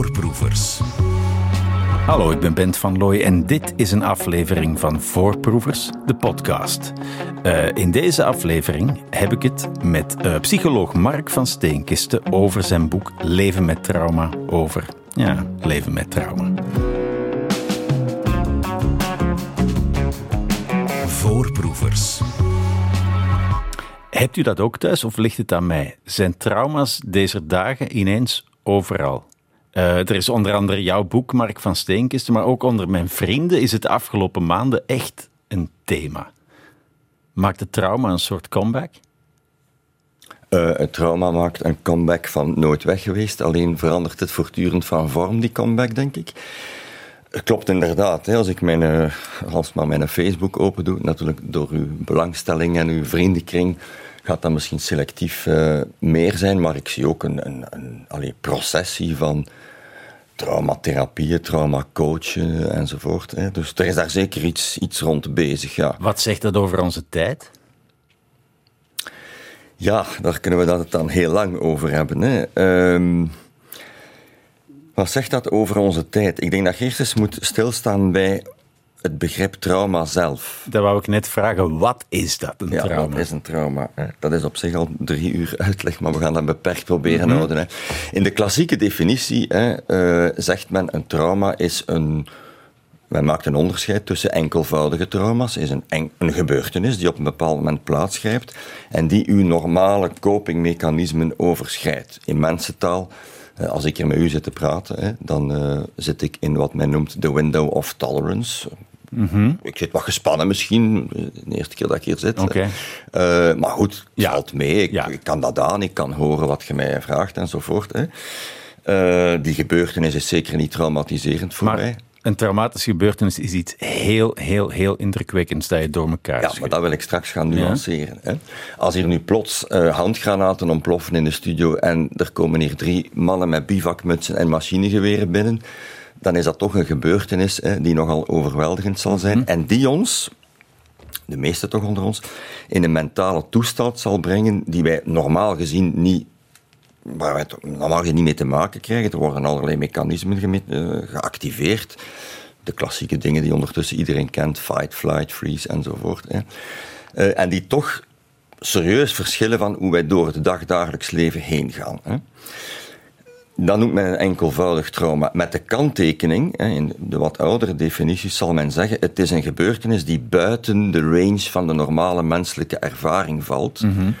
Voorproevers. Hallo, ik ben Bent van Looy en dit is een aflevering van Voorproevers, de podcast. Uh, in deze aflevering heb ik het met uh, psycholoog Mark van Steenkisten over zijn boek Leven met trauma over, ja, leven met trauma. Voorproevers. Hebt u dat ook thuis of ligt het aan mij? Zijn trauma's deze dagen ineens overal? Uh, er is onder andere jouw boek, Mark van Steenkisten, maar ook onder mijn vrienden is het afgelopen maanden echt een thema. Maakt het trauma een soort comeback? Uh, het trauma maakt een comeback van nooit weg geweest, alleen verandert het voortdurend van vorm, die comeback, denk ik. Klopt inderdaad. Hè. Als ik mijn, uh, als mijn Facebook open doe, natuurlijk door uw belangstelling en uw vriendenkring, gaat dat misschien selectief uh, meer zijn, maar ik zie ook een, een, een allee, processie van traumatherapieën, traumacoachen enzovoort. Hè. Dus er is daar zeker iets, iets rond bezig. Ja. Wat zegt dat over onze tijd? Ja, daar kunnen we dat het dan heel lang over hebben. Hè. Um, wat zegt dat over onze tijd? Ik denk dat je eerst eens moet stilstaan bij het begrip trauma zelf. Dat wou ik net vragen. Wat is dat, een ja, trauma? wat is een trauma? Dat is op zich al drie uur uitleg, maar we gaan dat beperkt proberen mm houden. Hè. In de klassieke definitie hè, uh, zegt men een trauma is een... Men maakt een onderscheid tussen enkelvoudige trauma's. is een, een gebeurtenis die op een bepaald moment plaatsgrijpt en die uw normale copingmechanismen overschrijdt. In mensentaal eh, als ik hier met u zit te praten, hè, dan uh, zit ik in wat men noemt de window of tolerance. Mm -hmm. Ik zit wat gespannen misschien, de eerste keer dat ik hier zit. Okay. Uh, maar goed, het ja. valt mee. Ik, ja. ik, kan dat aan, ik kan horen wat je mij vraagt enzovoort. Hè. Uh, die gebeurtenis is zeker niet traumatiserend voor maar, mij. Een traumatische gebeurtenis is iets heel, heel, heel indrukwekkends dat je door elkaar Ja, maar dat wil ik straks gaan nuanceren. Ja? Hè. Als hier nu plots uh, handgranaten ontploffen in de studio en er komen hier drie mannen met bivakmutsen en machinegeweren binnen, dan is dat toch een gebeurtenis hè, die nogal overweldigend zal zijn hm. en die ons, de meeste toch onder ons, in een mentale toestand zal brengen die wij normaal gezien niet waar wij normaal niet mee te maken krijgen. Er worden allerlei mechanismen uh, geactiveerd. De klassieke dingen die ondertussen iedereen kent, fight, flight, freeze enzovoort. Hè. Uh, en die toch serieus verschillen van hoe wij door het dagdagelijks leven heen gaan. Hè. Dat noemt men een enkelvoudig trauma. Met de kanttekening, in de wat oudere definities zal men zeggen, het is een gebeurtenis die buiten de range van de normale menselijke ervaring valt. Mm -hmm.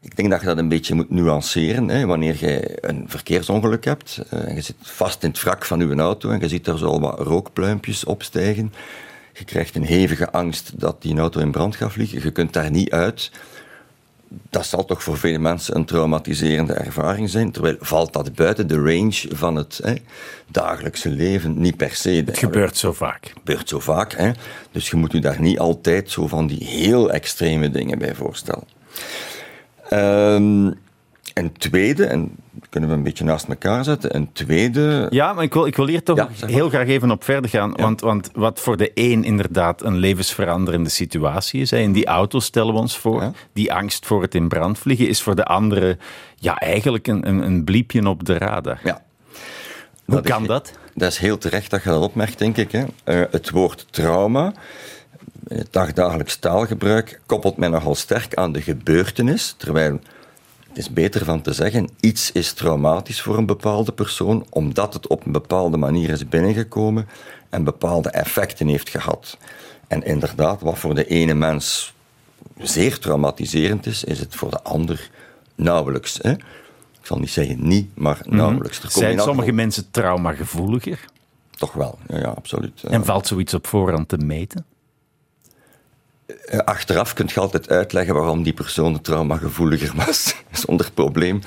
Ik denk dat je dat een beetje moet nuanceren. Hè. Wanneer je een verkeersongeluk hebt en je zit vast in het wrak van je auto en je ziet er zo wat rookpluimpjes opstijgen. Je krijgt een hevige angst dat die auto in brand gaat vliegen. Je kunt daar niet uit. Dat zal toch voor veel mensen een traumatiserende ervaring zijn. Terwijl valt dat buiten de range van het hè, dagelijkse leven niet per se. Het gebeurt zo vaak. Het gebeurt zo vaak. Hè. Dus je moet je daar niet altijd zo van die heel extreme dingen bij voorstellen. Um, een tweede, en kunnen we een beetje naast elkaar zetten, een tweede... Ja, maar ik wil, ik wil hier toch ja, heel graag even op verder gaan. Ja. Want, want wat voor de een inderdaad een levensveranderende situatie is, hè, in die auto stellen we ons voor, ja. die angst voor het in brand vliegen, is voor de andere ja, eigenlijk een, een, een bliepje op de radar. Ja. Hoe dat kan is, dat? Dat is heel terecht dat je dat opmerkt, denk ik. Hè. Uh, het woord trauma in het dagdagelijks taalgebruik koppelt men nogal sterk aan de gebeurtenis, terwijl het is beter van te zeggen, iets is traumatisch voor een bepaalde persoon, omdat het op een bepaalde manier is binnengekomen en bepaalde effecten heeft gehad. En inderdaad, wat voor de ene mens zeer traumatiserend is, is het voor de ander nauwelijks. Hè? Ik zal niet zeggen niet, maar nauwelijks. Mm -hmm. Zijn sommige mensen traumagevoeliger? Toch wel, ja, ja absoluut. En valt zoiets op voorhand te meten? Achteraf kun je altijd uitleggen waarom die persoon traumagevoeliger was, zonder probleem.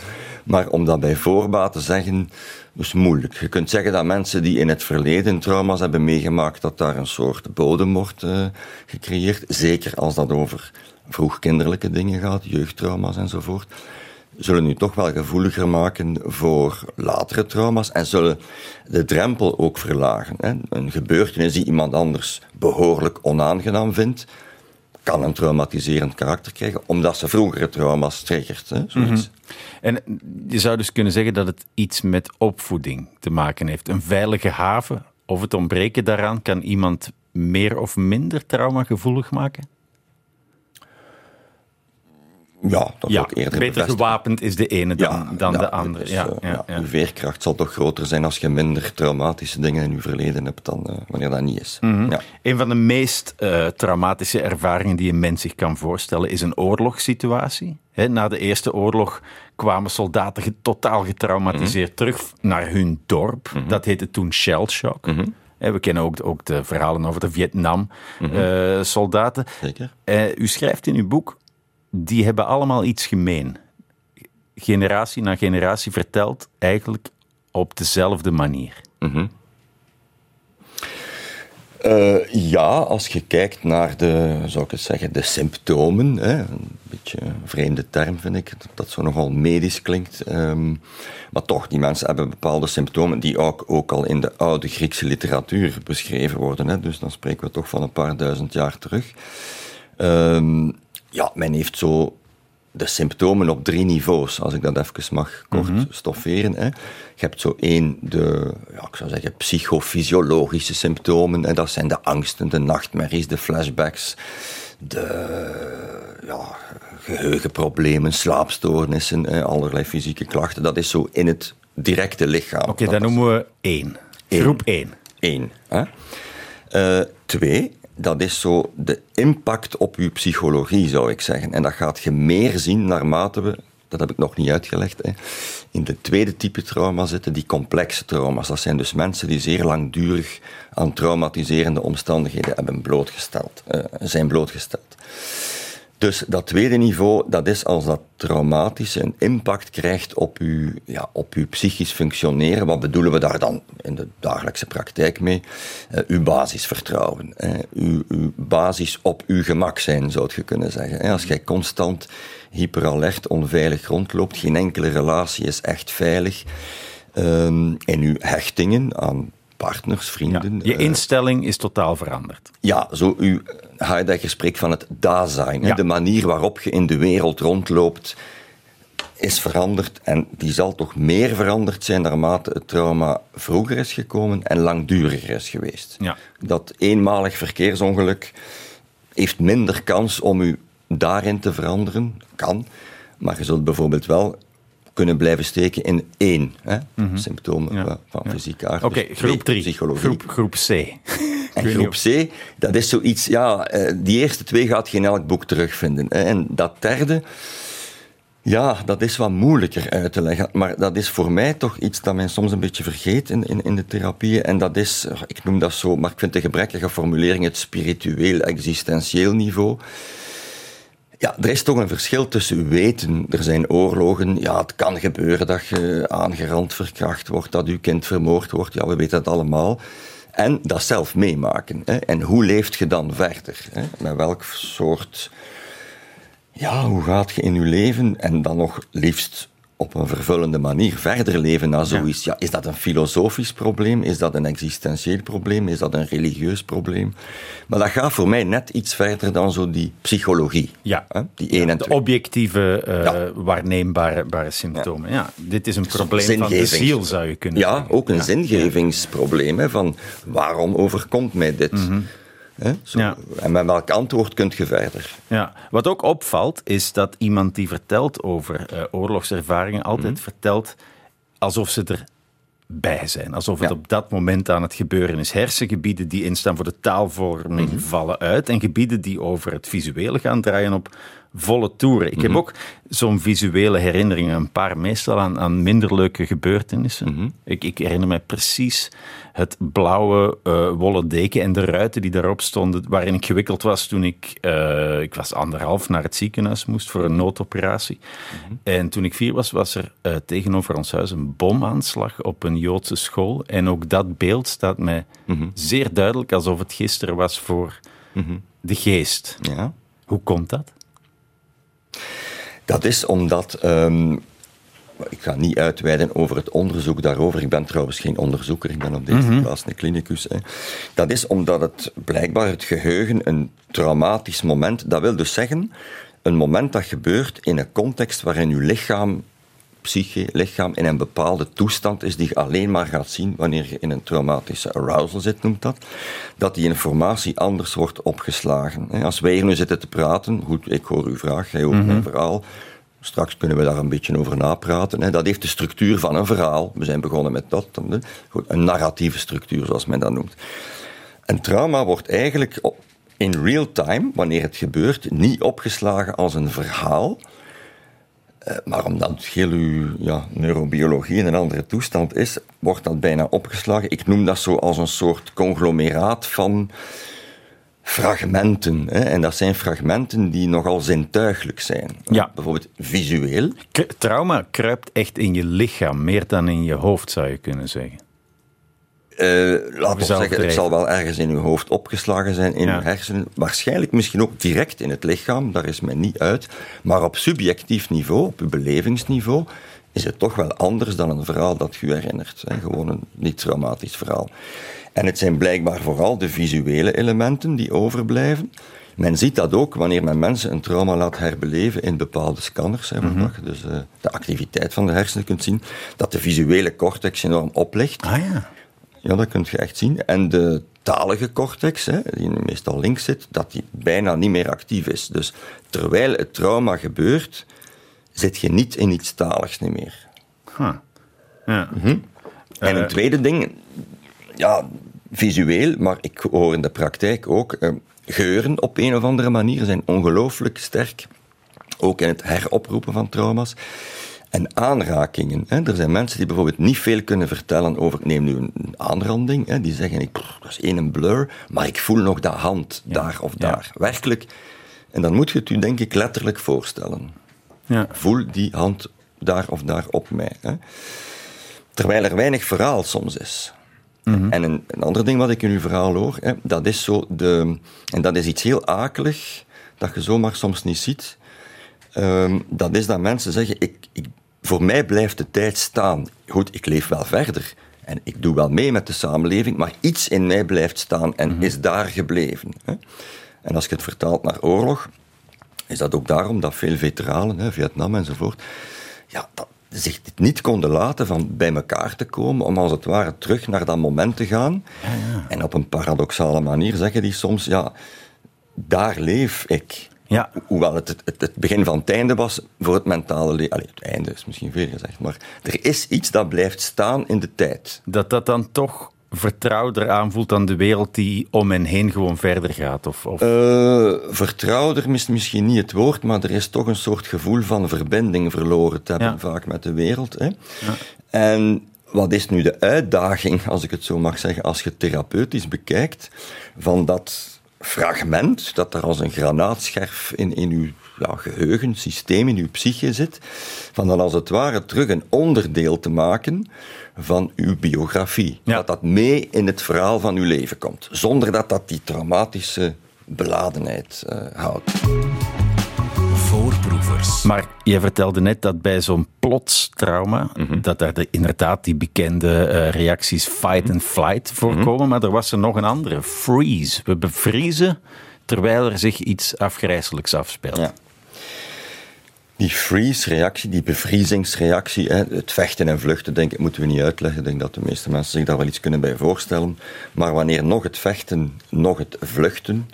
Maar om dat bij voorbaat te zeggen, is moeilijk. Je kunt zeggen dat mensen die in het verleden trauma's hebben meegemaakt, dat daar een soort bodem wordt uh, gecreëerd. Zeker als dat over vroegkinderlijke dingen gaat, jeugdtrauma's enzovoort. Zullen nu toch wel gevoeliger maken voor latere trauma's en zullen de drempel ook verlagen. Hè. Een gebeurtenis die iemand anders behoorlijk onaangenaam vindt, kan een traumatiserend karakter krijgen, omdat ze vroegere trauma's triggert. Hè, zoiets. En je zou dus kunnen zeggen dat het iets met opvoeding te maken heeft. Een veilige haven of het ontbreken daaraan kan iemand meer of minder traumagevoelig maken? Ja, dat ook eerder beter gewapend is de ene dan, dan de andere. Dus, ja, uh, ja, Uw veerkracht zal toch groter zijn als je minder traumatische dingen in uw verleden hebt dan uh, wanneer dat niet is. Mm -hmm. Een van de meest uh, traumatische ervaringen die een mens zich kan voorstellen is een oorlogssituatie. He, na de Eerste Oorlog kwamen soldaten ge totaal getraumatiseerd mm -hmm. terug naar hun dorp. Mm -hmm. Dat heette toen shell shock. We kennen ook, ook de verhalen over de Vietnam-soldaten. Zeker. u schrijft in uw boek die hebben allemaal iets gemeen. Generatie na generatie vertelt eigenlijk op dezelfde manier. -hmm. uh, ja, als je kijkt naar de, zou ik het zeggen, de symptomen. Hè, een beetje een vreemde term vind ik, dat zo nogal medisch klinkt. Um, maar toch, die mensen hebben bepaalde symptomen die ook, ook al in de oude Griekse literatuur beschreven worden. Hè, dus dan spreken we toch van een paar duizend jaar terug. Um, ja, men heeft zo de symptomen op drie niveaus, als ik dat even mag kort mm -hmm. stofferen. Hè. Je hebt zo één, de, ja, ik zou zeggen, psychofysiologische symptomen. Hè. Dat zijn de angsten, de nachtmerries, de flashbacks, de ja, geheugenproblemen, slaapstoornissen, hè, allerlei fysieke klachten. Dat is zo in het directe lichaam. Oké, okay, dat noemen we één. één. Groep één. Eén. Hè. Uh, twee, dat is zo de impact op je psychologie, zou ik zeggen. En dat gaat je meer zien naarmate we, dat heb ik nog niet uitgelegd, hè, in de tweede type trauma zitten, die complexe trauma's. Dat zijn dus mensen die zeer langdurig aan traumatiserende omstandigheden hebben blootgesteld, uh, zijn blootgesteld. Dus dat tweede niveau, dat is als dat traumatische een impact krijgt op uw, ja, op uw psychisch functioneren. Wat bedoelen we daar dan in de dagelijkse praktijk mee? Uh, uw basisvertrouwen. Uh, uw, uw basis op uw gemak zijn, zou je kunnen zeggen. Uh, als jij constant hyperalert, onveilig rondloopt, geen enkele relatie is echt veilig. Um, en uw hechtingen aan partners, vrienden. Ja, je instelling is totaal veranderd. Ja, zo u, Heidegger spreekt van het Dasein. Ja. De manier waarop je in de wereld rondloopt is veranderd en die zal toch meer veranderd zijn naarmate het trauma vroeger is gekomen en langduriger is geweest. Ja. Dat eenmalig verkeersongeluk heeft minder kans om u daarin te veranderen, kan, maar je zult bijvoorbeeld wel kunnen blijven steken in één hè, mm -hmm. symptomen ja. van ja. fysieke aard. Oké, okay, groep 3. Groep, groep C. En groep C, dat is zoiets, ja, die eerste twee gaat geen elk boek terugvinden. En dat derde, ja, dat is wat moeilijker uit te leggen. Maar dat is voor mij toch iets dat men soms een beetje vergeet in, in, in de therapieën. En dat is, ik noem dat zo, maar ik vind de gebrekkige formulering het spiritueel, existentieel niveau. Ja, er is toch een verschil tussen weten, er zijn oorlogen, ja, het kan gebeuren dat je aangerand verkracht wordt, dat uw kind vermoord wordt, ja, we weten dat allemaal. En dat zelf meemaken. Hè. En hoe leeft je dan verder? Hè? Met welk soort... Ja, hoe gaat je in je leven en dan nog liefst op een vervullende manier verder leven na zoiets. Ja. ja. is dat een filosofisch probleem? Is dat een existentieel probleem? Is dat een religieus probleem? Maar dat gaat voor mij net iets verder dan zo die psychologie. Ja, hè? die één en de twee. objectieve, uh, ja. waarneembare symptomen. Ja. dit is een probleem van de ziel, zou je kunnen ja, zeggen. ook een zingevingsprobleem. Hè, van waarom overkomt mij dit? Mhm. Zo, Ja. En met welk antwoord kunt je verder? Ja, wat ook opvalt is dat iemand die vertelt over uh, oorlogservaringen altijd Mhm. vertelt alsof ze erbij zijn. Alsof het Ja. op dat moment aan het gebeuren is. Hersengebieden die instaan voor de taalvorming Mhm. vallen uit en gebieden die over het visuele gaan draaien op volle toeren. Ik Mhm. heb ook zo'n visuele herinneringen, een paar meestal aan, aan minder leuke gebeurtenissen. Mhm. ik, ik herinner me precies het blauwe eh, wollen deken en de ruiten die daarop stonden, waarin ik gewikkeld was toen ik, eh, ik was anderhalf naar het ziekenhuis moest voor een noodoperatie. En toen ik vier was, was er eh, tegenover ons huis een bomaanslag op een Joodse school. En ook dat beeld staat mij Mhm. zeer duidelijk alsof het gisteren was voor Mhm. de geest. Ja. Hoe komt dat? Dat is omdat ehm, ik ga niet uitweiden over het onderzoek daarover. Ik ben trouwens geen onderzoeker, ik ben op deze plaats een klinicus. Hè. Dat is omdat het blijkbaar het geheugen een traumatisch moment, dat wil dus zeggen een moment dat gebeurt in een context waarin uw lichaam psyche, lichaam in een bepaalde toestand is die je alleen maar gaat zien wanneer je in een traumatische arousal zit, noemt dat, dat die informatie anders wordt opgeslagen. Als wij hier nu zitten te praten, goed, ik hoor uw vraag, jij hoort mijn mhm. verhaal, Straks kunnen we daar een beetje over napraten. Dat heeft de structuur van een verhaal. We zijn begonnen met dat. Een narratieve structuur, zoals men dat noemt. Een trauma wordt eigenlijk in real time, wanneer het gebeurt, niet opgeslagen als een verhaal, maar omdat heel uw ja, neurobiologie in een andere toestand is, wordt dat bijna opgeslagen. Ik noem dat zo als een soort conglomeraat van fragmenten. Hè? En dat zijn fragmenten die nogal zintuigelijk zijn. Ja. Bijvoorbeeld visueel. trauma kruipt echt in je lichaam, meer dan in je hoofd, zou je kunnen zeggen. Uh, laten we zeggen, het zal wel ergens in uw hoofd opgeslagen zijn, in uw hersenen. Waarschijnlijk misschien ook direct in het lichaam, daar is men niet uit. Maar op subjectief niveau, op uw belevingsniveau, is het toch wel anders dan een verhaal dat u herinnert. Hè? Gewoon een niet-traumatisch verhaal. En het zijn blijkbaar vooral de visuele elementen die overblijven. Men ziet dat ook wanneer men mensen een trauma laat herbeleven in bepaalde scanners, hè, mm je dus uh, de activiteit van de hersenen kunt zien, dat de visuele cortex enorm oplicht. Ah ja. Ja, dat kun je echt zien. En de talige cortex, hè, die meestal links zit, dat die bijna niet meer actief is. Dus terwijl het trauma gebeurt, zit je niet in iets taligs niet meer. Huh. Ja. Mhm. En een eh, tweede ding, ja, visueel, maar ik hoor in de praktijk ook, eh, geuren op een of andere manier zijn ongelooflijk sterk. Ook in het heroproepen van trauma's. En aanrakingen. Hè. Er zijn mensen die bijvoorbeeld niet veel kunnen vertellen over, neem nu een aanranding, hè, die zeggen, ik, dat is één blur, maar ik voel nog de hand daar of daar. Werkelijk. En dan moet je het u denk ik letterlijk voorstellen. Ja. Voel die hand daar of daar op mij. Hè. Terwijl er weinig verhaal soms is. Mhm. En een, een, ander ding wat ik in uw verhaal hoor, hè, dat is zo de... En dat is iets heel akelig, dat je zomaar soms niet ziet. Um, dat is dat mensen zeggen, ik, ik, voor mij blijft de tijd staan. Goed, ik leef wel verder. En ik doe wel mee met de samenleving, maar iets in mij blijft staan en mhm. is daar gebleven. Hè. En als je het vertaalt naar oorlog, is dat ook daarom dat veel veteranen, hè, Vietnam enzovoort, ja, dat, zich dit niet konden laten van bij elkaar te komen, om als het ware terug naar dat moment te gaan. Ja, ja. En op een paradoxale manier zeggen die soms, ja, daar leef ik. Ja. Hoewel het, het, het, begin van het einde was voor het mentale leven. het einde is misschien veel gezegd, maar er is iets dat blijft staan in de tijd. Dat dat dan toch vertrouwder aanvoelt dan de wereld die om en heen gewoon verder gaat? Of, of... Uh, vertrouwder is misschien niet het woord, maar er is toch een soort gevoel van verbinding verloren te hebben, vaak met de wereld. Hè. Ja. En wat is nu de uitdaging, als ik het zo mag zeggen, als je therapeutisch bekijkt, van dat fragment dat er als een granaatscherf in, in uw ja, geheugensysteem, in uw psyche zit, van dan als het ware terug een onderdeel te maken van uw biografie. Dat dat mee in het verhaal van uw leven komt, zonder dat dat die traumatische beladenheid uh, houdt. Voorproevers. Maar je vertelde net dat bij zo'n plots trauma, mhm. dat daar de, inderdaad die bekende uh, reacties fight and flight voorkomen, mhm. maar er was er nog een andere, freeze. We bevriezen terwijl er zich iets afgrijzelijks afspeelt. Ja die freeze-reactie, die bevriezingsreactie, het vechten en vluchten, denk ik, moeten we niet uitleggen. Ik denk dat de meeste mensen zich daar wel iets kunnen bij voorstellen. Maar wanneer nog het vechten, nog het vluchten,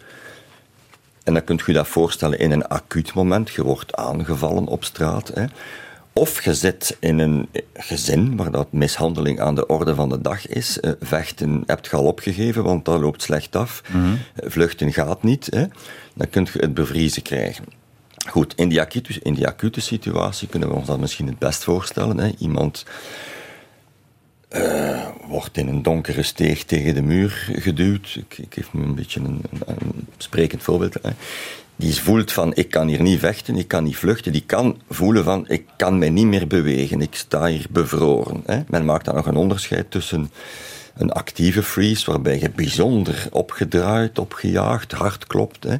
en dan kunt je je dat voorstellen in een acuut moment, je wordt aangevallen op straat, hè, of je zit in een gezin waar dat mishandeling aan de orde van de dag is. Eh, vechten hebt je al opgegeven, want dat loopt slecht af. Mhm. Vluchten gaat niet. Hè. Dan kun je het bevriezen krijgen. Goed, in die, acute, in die acute situatie kunnen we ons dat misschien het best voorstellen. Hè. Iemand uh, wordt in een donkere steeg tegen de muur geduwd. Ik, ik geef nu een beetje een, een, sprekend voorbeeld. Hè. Die voelt van, ik kan hier niet vechten, ik kan niet vluchten. Die kan voelen van, ik kan mij niet meer bewegen, ik sta hier bevroren. Hè. Men maakt dan nog een onderscheid tussen een actieve freeze, waarbij je bijzonder opgedraaid, opgejaagd, hard klopt. Hè.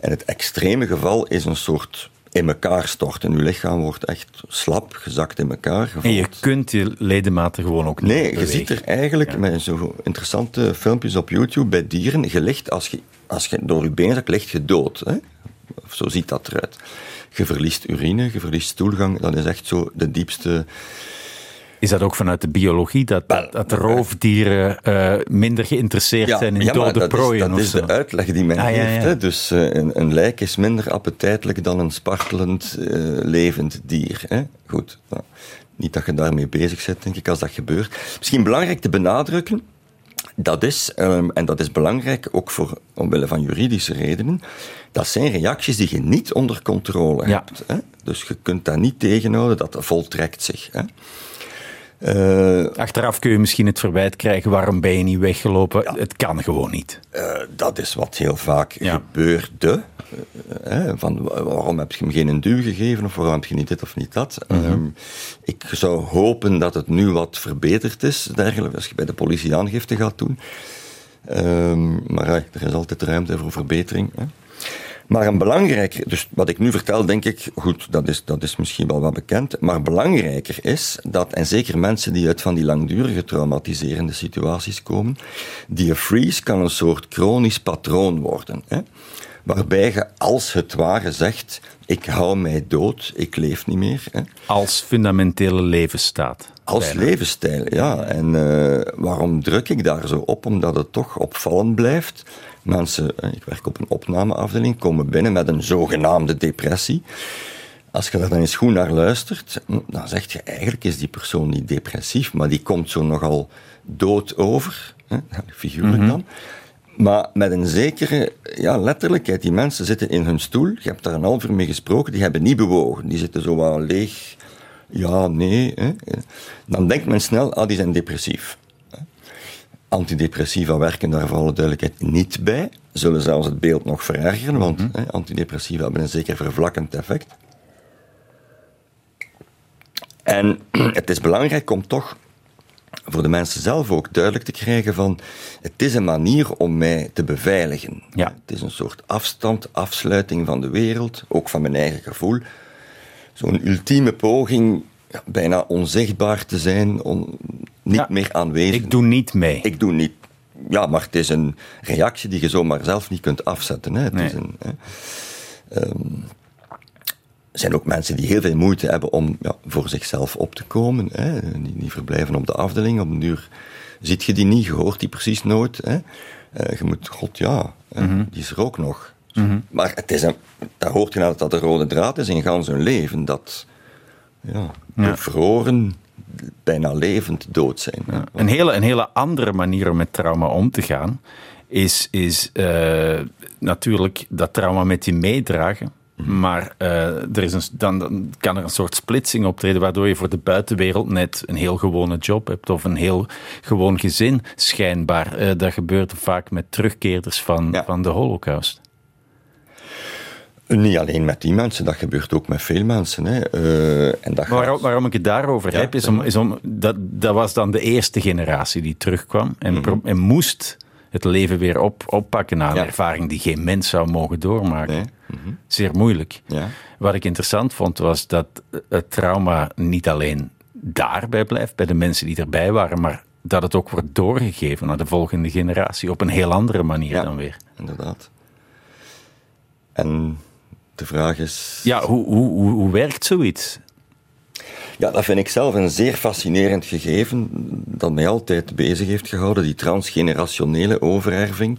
En het extreme geval is een soort in elkaar stort. En je lichaam wordt echt slap, gezakt in elkaar. En je kunt je ledematen gewoon ook niet Nee, bewegen. je ziet er eigenlijk met zo interessante filmpjes op YouTube bij dieren, je ligt, als je, als je door je been zakt, ligt je dood. Hè? Of zo ziet dat eruit. Je verliest urine, je verliest stoelgang. Dat is echt zo de diepste... Is dat ook vanuit de biologie, dat, dat, dat roofdieren eh, minder geïnteresseerd zijn in dode dat prooien is, dat is de uitleg die men Ah, geeft. ja. Hè? Dus eh, een, een lijk is minder appetijtelijk dan een spartelend eh, levend dier. Hè? Goed, nou, niet dat je daarmee bezig bent, denk ik, als dat gebeurt. Misschien belangrijk te benadrukken, dat is, ehm, en dat is belangrijk ook voor, omwille van juridische redenen, dat zijn reacties die je niet onder controle hebt. Hè? Dus je kunt dat niet tegenhouden, dat voltrekt zich. Hè? Eh, Achteraf kun je misschien het verwijt krijgen, waarom ben je niet weggelopen? Het kan gewoon niet. Eh, dat is wat heel vaak Ja. gebeurde. Eh, van wa- waarom heb je hem geen duw gegeven of waarom heb je niet dit of niet dat? Mhm. Ehm, ik zou hopen dat het nu wat verbeterd is, dergelijke, als je bij de politie aangifte gaat doen. Ehm, maar er is altijd ruimte voor verbetering. Hè. Maar een belangrijker, dus wat ik nu vertel, denk ik, goed, dat is, dat is misschien wel wat bekend, maar belangrijker is dat, en zeker mensen die uit van die langdurige traumatiserende situaties komen, die freeze kan een soort chronisch patroon worden. Hè? Waarbij je als het ware zegt, ik hou mij dood, ik leef niet meer. Hè? Als fundamentele levensstaat. Als levensstijl, ja. En eh, waarom druk ik daar zo op? Omdat het toch opvallend blijft. Mensen, eh, ik werk op een opnameafdeling, komen binnen met een zogenaamde depressie. Als je daar dan eens goed naar luistert, hm, dan zeg je eigenlijk is die persoon niet depressief, maar die komt zo nogal dood over, hè, figuurlijk dan. Maar met een zekere ja, letterlijkheid. Die mensen zitten in hun stoel. Je hebt daar een half uur mee gesproken. Die hebben niet bewogen. Die zitten zo wat leeg. Ja, nee. Hè. Dan denkt men snel, ah, die zijn depressief. Antidepressiva werken daar voor alle duidelijkheid niet bij. Zullen zelfs het beeld nog verergeren, want hè, antidepressiva hebben een zeker vervlakkend effect. En het is belangrijk om toch voor de mensen zelf ook duidelijk te krijgen van het is een manier om mij te beveiligen. Ja. Het is een soort afstand, afsluiting van de wereld, ook van mijn eigen gevoel. Zo'n ultieme poging ja, bijna onzichtbaar te zijn, on- niet Ja. meer aanwezig. Ik doe niet mee. Ik doe niet. Ja, maar het is een reactie die je zomaar zelf niet kunt afzetten. Hè. Het Nee. is een, hè. Ehm, er zijn ook mensen die heel veel moeite hebben om ja, voor zichzelf op te komen. Hè. Die, die verblijven op de afdeling. Op een uur ziet je die niet, je hoort die precies nooit. Hè. Eh, je moet, god ja, hè, Mhm. die is er ook nog. Maar het is een, daar hoort je nou dat dat de rode draad is in gans hun leven. Dat ja, Ja. bevroren, bijna levend dood zijn. hè. Een hele, een hele andere manier om met trauma om te gaan is, is eh, natuurlijk dat trauma met je meedragen. Maar eh, er is een, dan, dan kan er een soort splitsing optreden, waardoor je voor de buitenwereld net een heel gewone job hebt of een heel gewoon gezin, schijnbaar. Eh, dat gebeurt vaak met terugkeerders van, Ja. van de Holocaust. Niet alleen met die mensen, dat gebeurt ook met veel mensen. Hè. Eh, en dat Maar gaat- waarom, ik het daarover Ja, heb, is om, is om dat, dat was dan de eerste generatie die terugkwam en, Mhm. en moest het leven weer op, oppakken na een Ja. ervaring die geen mens zou mogen doormaken. Nee. Zeer moeilijk. Ja. Wat ik interessant vond, was dat het trauma niet alleen daarbij blijft, bij de mensen die erbij waren, maar dat het ook wordt doorgegeven naar de volgende generatie op een heel andere manier dan weer. Inderdaad. En de vraag is... Ja, hoe, hoe, hoe, hoe werkt zoiets? Ja, dat vind ik zelf een zeer fascinerend gegeven dat mij altijd bezig heeft gehouden, die transgenerationele overerving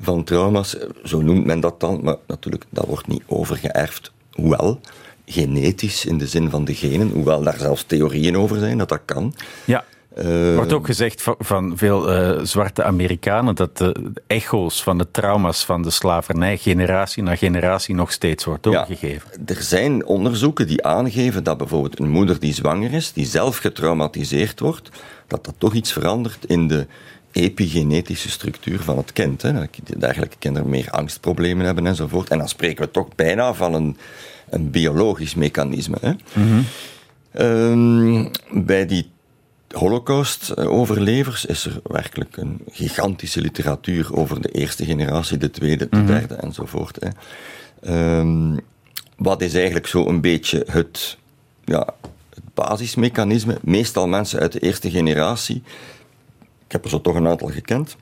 van trauma's. Zo noemt men dat dan, maar natuurlijk, dat wordt niet overgeërfd. Hoewel, genetisch in de zin van de genen, hoewel daar zelfs theorieën over zijn dat dat kan. Ja. Eh, Er wordt ook gezegd van, van veel eh, zwarte Amerikanen dat de echo's van de trauma's van de slavernij generatie na generatie nog steeds wordt Ja, doorgegeven. er zijn onderzoeken die aangeven dat bijvoorbeeld een moeder die zwanger is, die zelf getraumatiseerd wordt, dat dat toch iets verandert in de epigenetische structuur van het kind. Hè. Dat dergelijke kinderen meer angstproblemen hebben enzovoort. En dan spreken we toch bijna van een, een biologisch mechanisme. Hè. Ehm, bij die Holocaust-overlevers is er werkelijk een gigantische literatuur over de eerste generatie, de tweede, de derde enzovoort. Hè. Ehm, wat is eigenlijk zo een beetje het, ja, het basismechanisme? Meestal mensen uit de eerste generatie, ik heb er zo toch een aantal gekend,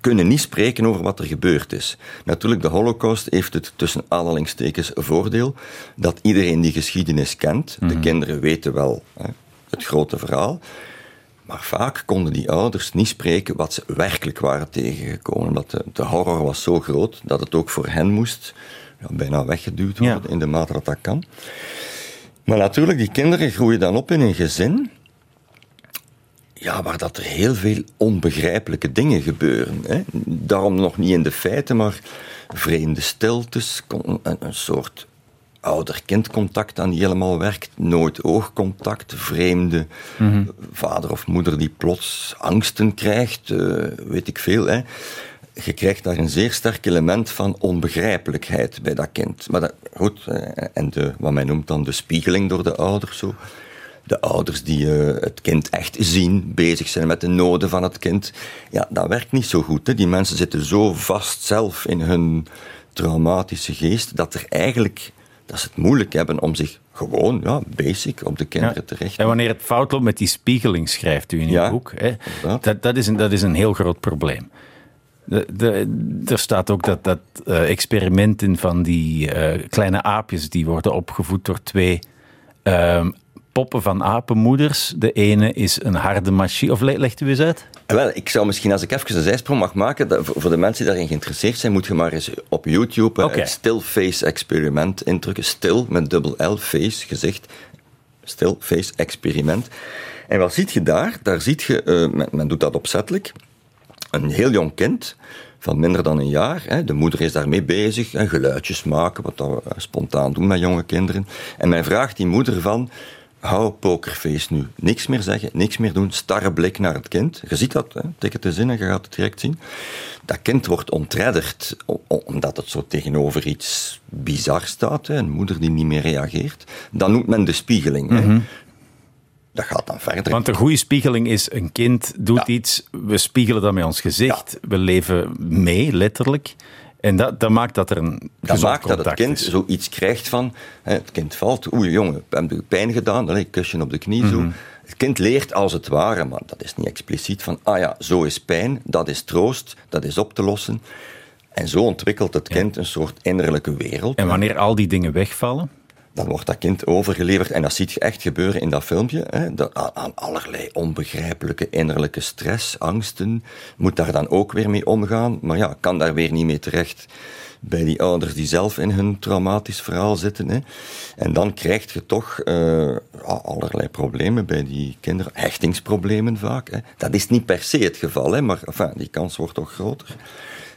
kunnen niet spreken over wat er gebeurd is. Natuurlijk, de Holocaust heeft het tussen aanhalingstekens voordeel dat iedereen die geschiedenis kent. De mhm. kinderen weten wel hè, het grote verhaal. Maar vaak konden die ouders niet spreken wat ze werkelijk waren tegengekomen. Omdat de, de horror was zo groot dat het ook voor hen moest ja, bijna weggeduwd worden in de mate dat dat kan. Maar natuurlijk, die kinderen groeien dan op in een gezin ja, waar dat er heel veel onbegrijpelijke dingen gebeuren. Hè. Daarom nog niet in de feiten, maar vreemde stiltes, een, een soort ouder-kindcontact dat niet helemaal werkt, nooit oogcontact, vreemde mhm. vader of moeder die plots angsten krijgt, uh, weet ik veel. Hè. Je krijgt daar een zeer sterk element van onbegrijpelijkheid bij dat kind. Maar dat, goed, en de, wat men noemt dan de spiegeling door de ouders. Zo de ouders die uh, het kind echt zien, bezig zijn met de noden van het kind. Ja, dat werkt niet zo goed. Hè. Die mensen zitten zo vast zelf in hun traumatische geest dat er eigenlijk dat ze het moeilijk hebben om zich gewoon, ja, basic, op de kinderen te richten. En wanneer het fout loopt met die spiegeling, schrijft u in uw boek, hè, dat, dat, is een, dat is een heel groot probleem. De, de, er staat ook dat, dat uh, experimenten van die uh, kleine aapjes die worden opgevoed door twee uh, poppen van apenmoeders. De ene is een harde machine. Of legt u eens uit? Wel, ik zou misschien, als ik even een zijsprong mag maken, dat voor de mensen die daarin geïnteresseerd zijn, moet je maar eens op YouTube okay. het still face experiment indrukken. Still met dubbel L, face, gezicht. Still face experiment. En wat ziet je daar? Daar ziet je, uh, men, men, doet dat opzettelijk, een heel jong kind van minder dan een jaar. Hè. De moeder is daarmee bezig, hè, geluidjes maken, wat we spontaan doen met jonge kinderen. En men vraagt die moeder van, hou pokerface nu. Niks meer zeggen, niks meer doen, starre blik naar het kind. Je ziet dat, hè? tik het eens in en je gaat het direct zien. Dat kind wordt ontredderd omdat het zo tegenover iets bizar staat. Hè? Een moeder die niet meer reageert. Dan noemt men de spiegeling. Mhm. Dat gaat dan verder. Want een goede spiegeling is: een kind doet iets, we spiegelen dat met ons gezicht, we leven mee, letterlijk. En dat, dat maakt dat er een Dat maakt dat het kind is. zoiets krijgt van... Hè, het kind valt, oei jongen, heb je pijn gedaan? Allee, kusje op de knie, zo. Mhm. Het kind leert als het ware, maar dat is niet expliciet van... Ah ja, zo is pijn, dat is troost, dat is op te lossen. En zo ontwikkelt het kind een soort innerlijke wereld. En wanneer al die dingen wegvallen? Dan wordt dat kind overgeleverd. En dat ziet je echt gebeuren in dat filmpje. Hè, aan, allerlei onbegrijpelijke innerlijke stress, angsten. Moet daar dan ook weer mee omgaan. Maar ja, kan daar weer niet mee terecht bij die ouders die zelf in hun traumatisch verhaal zitten. Hè. En dan krijg je toch uh, allerlei problemen bij die kinderen. Hechtingsproblemen vaak. Hè. Dat is niet per se het geval, hè, maar enfin, die kans wordt toch groter.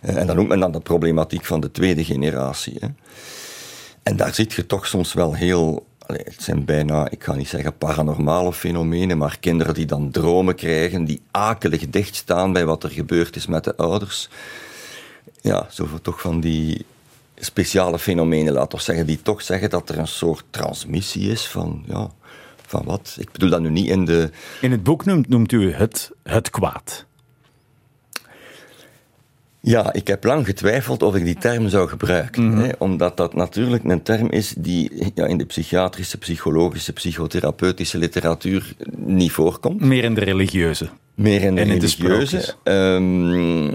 Uh, en dan noemt men dan de problematiek van de tweede generatie. Hè. En daar zit je toch soms wel heel. het zijn bijna, ik ga niet zeggen paranormale fenomenen, maar kinderen die dan dromen krijgen, die akelig dichtstaan bij wat er gebeurd is met de ouders. Ja, zoveel toch van die speciale fenomenen, laat toch zeggen, die toch zeggen dat er een soort transmissie is van, ja, van wat? Ik bedoel dat nu niet in de. In het boek noemt, noemt u het, het kwaad. Ja, ik heb lang getwijfeld of ik die term zou gebruiken. Mhm. hè, omdat dat natuurlijk een term is die ja, in de psychiatrische, psychologische, psychotherapeutische literatuur niet voorkomt. Meer in de religieuze. Meer in de religieuze. Um,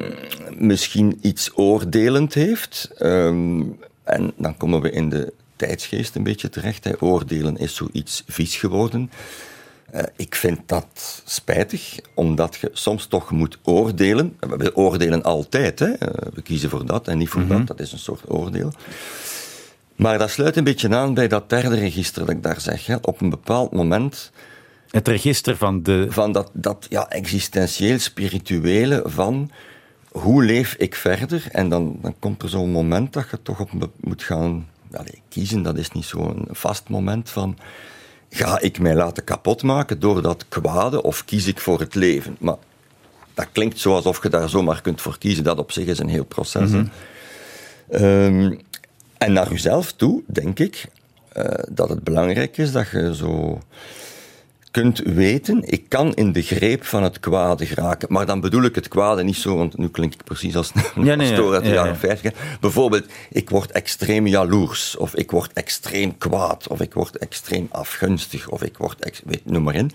misschien iets oordelend heeft. Um, en dan komen we in de tijdsgeest een beetje terecht. Hè. Oordelen is zoiets vies geworden. Uh, ik vind dat spijtig, omdat je soms toch moet oordelen. We oordelen altijd, hè. Eh, we kiezen voor dat en niet voor dat. Mhm. Dat is een soort oordeel. Maar dat sluit een beetje aan bij dat derde register dat ik daar zeg. Hè. Op een bepaald moment. Het register van de. Van dat, dat ja, existentieel-spirituele van hoe leef ik verder? En dan, dan komt er zo'n moment dat je toch op moet gaan allez, kiezen. Dat is niet zo'n vast moment van Ga ik mij laten kapotmaken door dat kwade of kies ik voor het leven? Maar dat klinkt zo alsof je daar zomaar kunt voor kiezen. Dat op zich is een heel proces. Mm en naar jezelf toe, denk ik, uh, dat het belangrijk is dat je zo kunt weten, ik kan in de greep van het kwade geraken. Maar dan bedoel ik het kwade niet zo, want nu klink ik precies als een ja, nee, pastoor uit de jaren 50. Bijvoorbeeld, ik word extreem jaloers, of ik word extreem kwaad, of ik word extreem afgunstig, of ik word, ex, weet, noem maar in.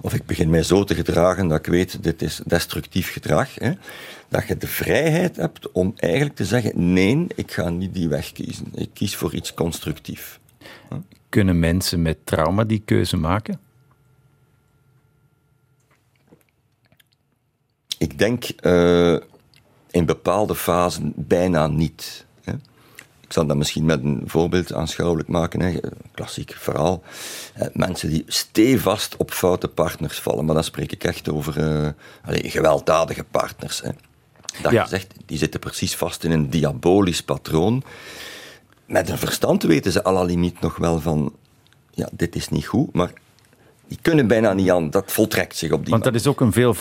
Of ik begin mij zo te gedragen dat ik weet, dit is destructief gedrag. Hè. Dat je de vrijheid hebt om eigenlijk te zeggen, nee, ik ga niet die weg kiezen. Ik kies voor iets constructief. Kunnen mensen met trauma die keuze maken? Ik denk uh, in bepaalde fasen bijna niet. Hè. Ik zal dat misschien met een voorbeeld aanschouwelijk maken. Hè. Klassiek verhaal. Uh, mensen die stevast op foute partners vallen. Maar dan spreek ik echt over uh, allez, gewelddadige partners. Hè. Dat ja. gezegd, die zitten precies vast in een diabolisch patroon. Met een verstand weten ze à la limiet nog wel van... Ja, dit is niet goed, maar die kunnen bijna niet aan. Dat voltrekt zich op die Want dat is ook een veel,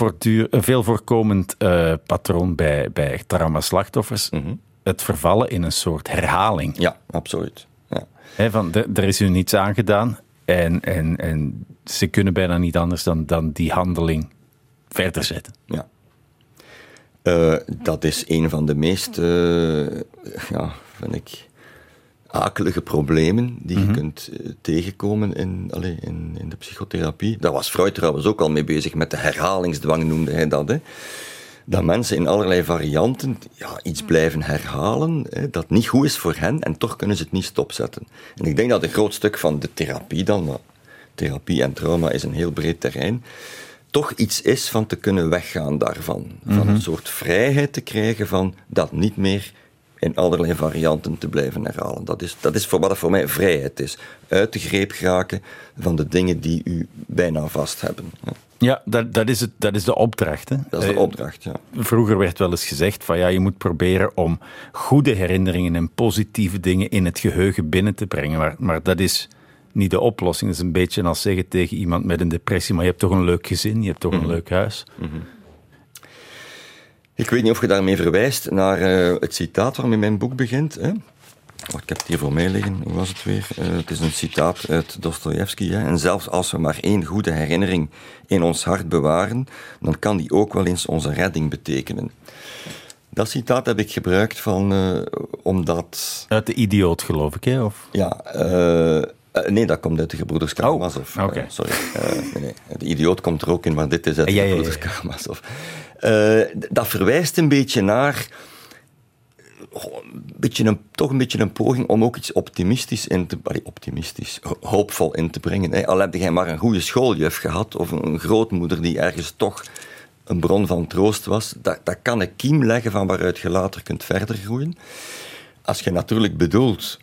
een veel voorkomend uh, patroon bij, bij trauma-slachtoffers. Mm -hmm. Het vervallen in een soort herhaling. Ja, absoluut. Ja. He, van, er is hun niets aangedaan en, en, en ze kunnen bijna niet anders dan, dan die handeling verder zetten. Ja. Uh, dat is een van de meest, uh, ja, vind ik, akelige problemen die je mhm. kunt uh, tegenkomen in, allez, in, in de psychotherapie. Daar was Freud trouwens ook al mee bezig, met de herhalingsdwang noemde hij dat. Hè. Dat mensen in allerlei varianten ja, iets blijven herhalen hè, dat niet goed is voor hen en toch kunnen ze het niet stopzetten. En ik denk dat een groot stuk van de therapie dan, maar therapie en trauma is een heel breed terrein, toch iets is van te kunnen weggaan daarvan. Van mhm. een soort vrijheid te krijgen van dat niet meer in allerlei varianten te blijven herhalen. Dat is, dat is voor wat het voor mij vrijheid is. Uit de greep geraken van de dingen die u bijna vast hebben. Ja, dat, dat, is, het, dat is de opdracht. Hè? Dat is de eh, opdracht, ja. Vroeger werd wel eens gezegd van ja, je moet proberen om goede herinneringen en positieve dingen in het geheugen binnen te brengen. Maar, maar dat is niet de oplossing. Dat is een beetje als zeggen tegen iemand met een depressie, maar je hebt toch een leuk gezin, je hebt toch een mhm. leuk huis. Mm ik weet niet of je daarmee verwijst naar uh, het citaat waarmee mijn boek begint. Hè? ik heb het hier voor mij liggen, hoe was het weer? Uh, het is een citaat uit Dostoevsky. En zelfs als we maar één goede herinnering in ons hart bewaren, dan kan die ook wel eens onze redding betekenen. Dat citaat heb ik gebruikt van, uh, omdat... Uit de idioot, geloof ik, hè? Of? Ja, nee, dat komt uit de Gebroeders Karamazov. Oh, okay. sorry. nee, nee. De idioot komt er ook in, maar dit is uit de Gebroeders Karamazov. Uh, dat verwijst een beetje naar een beetje een, toch een beetje een poging om ook iets optimistisch in te, optimistisch, hoopvol in te brengen. Al heb jij maar een goede schooljuf gehad of een grootmoeder die ergens toch een bron van troost was, dat, dat kan een kiem leggen van waaruit je later kunt verder groeien. Als je natuurlijk bedoelt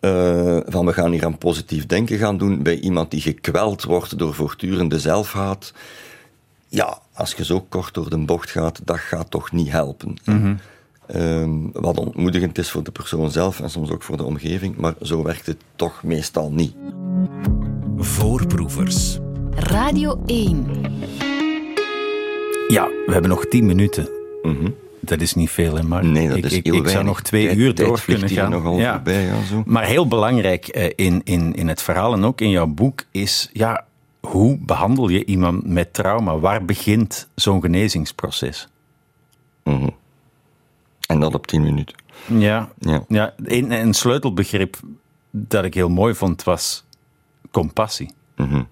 uh, van we gaan hier aan positief denken gaan doen bij iemand die gekweld wordt door voortdurende zelfhaat, ja, als je zo kort door de bocht gaat, dat gaat toch niet helpen. Mm wat ontmoedigend is voor de persoon zelf en soms ook voor de omgeving, maar zo werkt het toch meestal niet. Voorproevers. Radio 1. Ja, we hebben nog tien minuten. Mm Dat is niet veel, hè, maar nee, dat ik, is ik, ik zou nog twee uur door kunnen gaan. Nogal ja. Voorbij, ja, zo. Maar heel belangrijk eh, in, in, in het verhaal en ook in jouw boek is, ja, hoe behandel je iemand met trauma? Waar begint zo'n genezingsproces? Mhm. En dat op tien minuten. Ja, ja. ja een, een sleutelbegrip dat ik heel mooi vond was compassie. Mm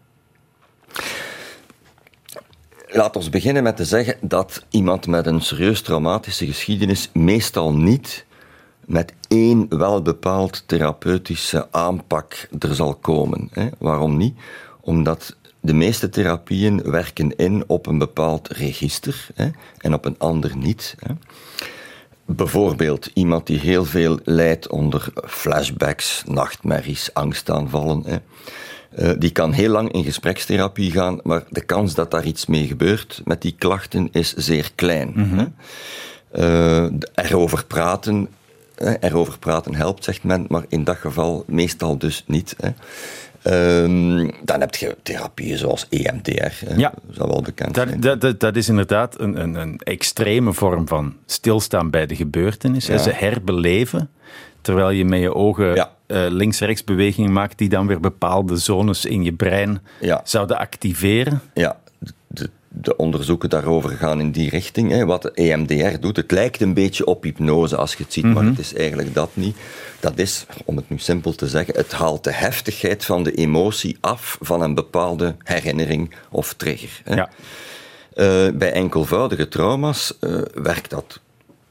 Laat ons beginnen met te zeggen dat iemand met een serieus traumatische geschiedenis meestal niet met één welbepaald therapeutische aanpak er zal komen. Hè. Waarom niet? Omdat de meeste therapieën werken in op een bepaald register hè, en op een ander niet. Hè. Bijvoorbeeld iemand die heel veel lijdt onder flashbacks, nachtmerries, angstaanvallen. Hè. Uh, die kan heel lang in gesprekstherapie gaan, maar de kans dat daar iets mee gebeurt met die klachten is zeer klein. Mm -hmm. uh, erover praten, erover praten helpt, zegt men, maar in dat geval meestal dus niet. Hè. Ehm, dan heb je therapieën zoals EMDR, ja. dat is wel bekend dat, dat, dat, dat, is inderdaad een, een, een, extreme vorm van stilstaan bij de gebeurtenis. Ja. Ze herbeleven, terwijl je met je ogen ja. uh, links-rechts bewegingen maakt die dan weer bepaalde zones in je brein zouden activeren. Ja, de, de onderzoeken daarover gaan in die richting. Hè. Wat de EMDR doet, het lijkt een beetje op hypnose als je het ziet, maar mhm. het is eigenlijk dat niet. Dat is, om het nu simpel te zeggen, het haalt de heftigheid van de emotie af van een bepaalde herinnering of trigger. Hè. Ja. Uh, bij enkelvoudige trauma's uh, werkt dat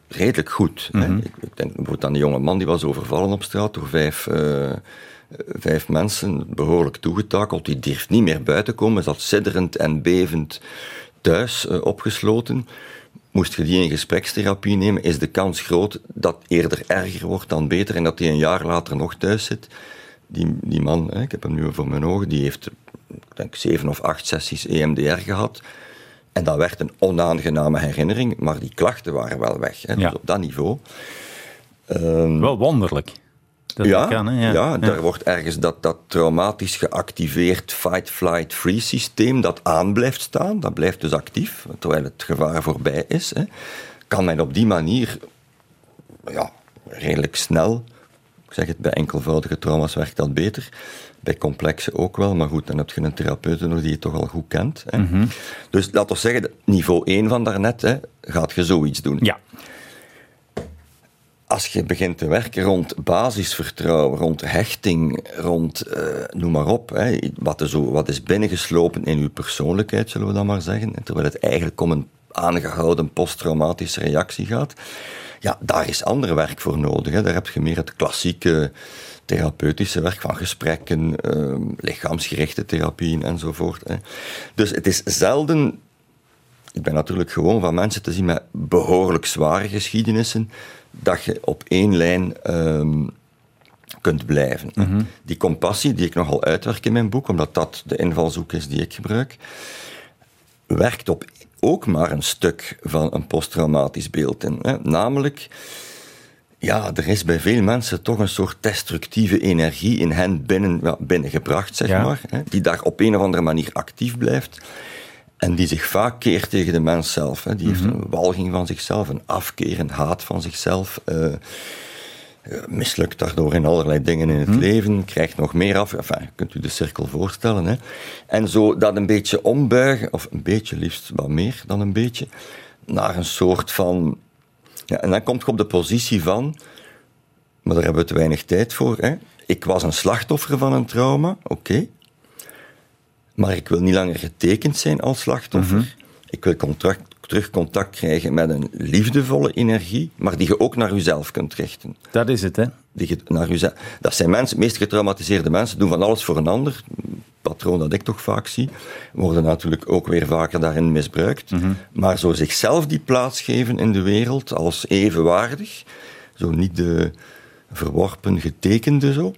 redelijk goed. hè. Mhm. Ik, ik, denk bijvoorbeeld aan die jonge man die was overvallen op straat door vijf... Uh, vijf mensen, behoorlijk toegetakeld. Die durft niet meer buiten komen, zat sidderend en bevend thuis uh, opgesloten. Moest je die in gesprekstherapie nemen, is de kans groot dat eerder erger wordt dan beter en dat hij een jaar later nog thuis zit. Die, die man, ik heb hem nu voor mijn ogen, die heeft ik denk zeven of acht sessies EMDR gehad. En dat werd een onaangename herinnering, maar die klachten waren wel weg. Hè, dus op dat niveau. Um, wel wonderlijk ja, kan, ja. ja, daar wordt ergens dat, dat traumatisch geactiveerd fight-flight-free systeem dat aan blijft staan. Dat blijft dus actief, terwijl het gevaar voorbij is. Hè. Kan men op die manier ja, redelijk snel, ik zeg het, bij enkelvoudige trauma's werkt dat beter. Bij complexe ook wel, maar goed, dan heb je een therapeut nog die je toch al goed kent. Hè. Mm -hmm. Dus laten we zeggen, niveau 1 van daarnet, hè, gaat je zoiets doen. Ja als je begint te werken rond basisvertrouwen, rond hechting, rond uh, noem maar op, hè, wat, is zo, wat is binnengeslopen in je persoonlijkheid, zullen we dan maar zeggen, terwijl het eigenlijk om een aangehouden posttraumatische reactie gaat, ja, daar is ander werk voor nodig. Hè. Daar heb je meer het klassieke therapeutische werk van gesprekken, uh, lichaamsgerichte therapieën enzovoort. Hè. Dus het is zelden ik ben natuurlijk gewoon van mensen te zien met behoorlijk zware geschiedenissen, dat je op één lijn um, kunt blijven. Mhm. Die compassie, die ik nogal uitwerk in mijn boek, omdat dat de invalshoek is die ik gebruik, werkt op ook maar een stuk van een posttraumatisch beeld in. Hè. Namelijk, ja, er is bij veel mensen toch een soort destructieve energie in hen binnen, ja, binnengebracht, zeg maar, hè, die daar op een of andere manier actief blijft. En die zich vaak keert tegen de mens zelf. Hè. Die heeft mhm. een walging van zichzelf, een afkeer, een haat van zichzelf. Uh, mislukt daardoor in allerlei dingen in het mhm. leven, krijgt nog meer af. Enfin, kunt u de cirkel voorstellen. Hè. En zo dat een beetje ombuigen, of een beetje liefst wat meer dan een beetje, naar een soort van. Ja, en dan komt je op de positie van, maar daar hebben we te weinig tijd voor. Hè. Ik was een slachtoffer van een trauma, oké. Maar ik wil niet langer getekend zijn als slachtoffer. Mhm. Ik wil contract, terug contact krijgen met een liefdevolle energie, maar die je ook naar jezelf kunt richten. Dat is het, hè? Die je naar jezelf, dat zijn mensen, meest getraumatiseerde mensen, doen van alles voor een ander. Patroon dat ik toch vaak zie, worden natuurlijk ook weer vaker daarin misbruikt. Mhm. Maar zo zichzelf die plaats geven in de wereld als evenwaardig, zo niet de verworpen getekende zo.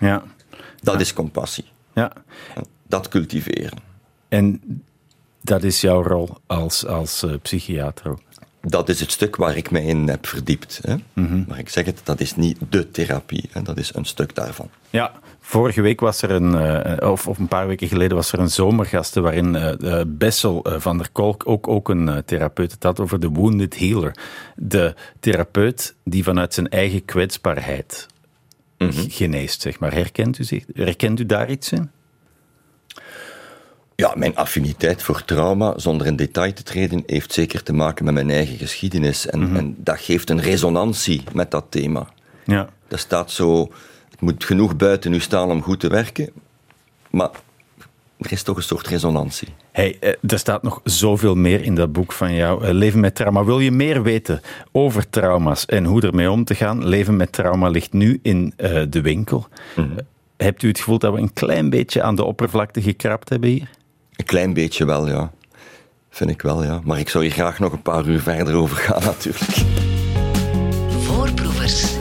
Ja. Dat is compassie. Ja dat cultiveren. En dat is jouw rol als, als uh, psychiater Dat is het stuk waar ik mij in heb verdiept. Hè. Mhm. Maar ik zeg het, dat is niet de therapie. Hè. Dat is een stuk daarvan. Ja, vorige week was er een, uh, of, of een paar weken geleden was er een zomergasten waarin uh, Bessel van der Kolk, ook, ook een therapeut, het had over de wounded healer. De therapeut die vanuit zijn eigen kwetsbaarheid mm geneest, zeg maar. Herkent u, zich, herkent u daar iets in? Ja, mijn affiniteit voor trauma, zonder in detail te treden, heeft zeker te maken met mijn eigen geschiedenis. En, mhm. en dat geeft een resonantie met dat thema. Ja. Dat staat zo, het moet genoeg buiten u staan om goed te werken, maar er is toch een soort resonantie. Hey, eh, er staat nog zoveel meer in dat boek van jou. Eh, Leven met trauma. Wil je meer weten over trauma's en hoe ermee om te gaan? Leven met trauma ligt nu in uh, de winkel. Mm Hebt u het gevoel dat we een klein beetje aan de oppervlakte gekrapt hebben hier? Een klein beetje wel, ja. Vind ik wel, ja. Maar ik zou hier graag nog een paar uur verder over gaan, natuurlijk. Voorproevers.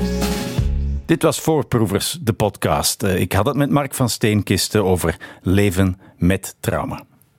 Dit was Voorproevers, de podcast. Eh, ik had het met Mark van Steenkisten over leven met trauma.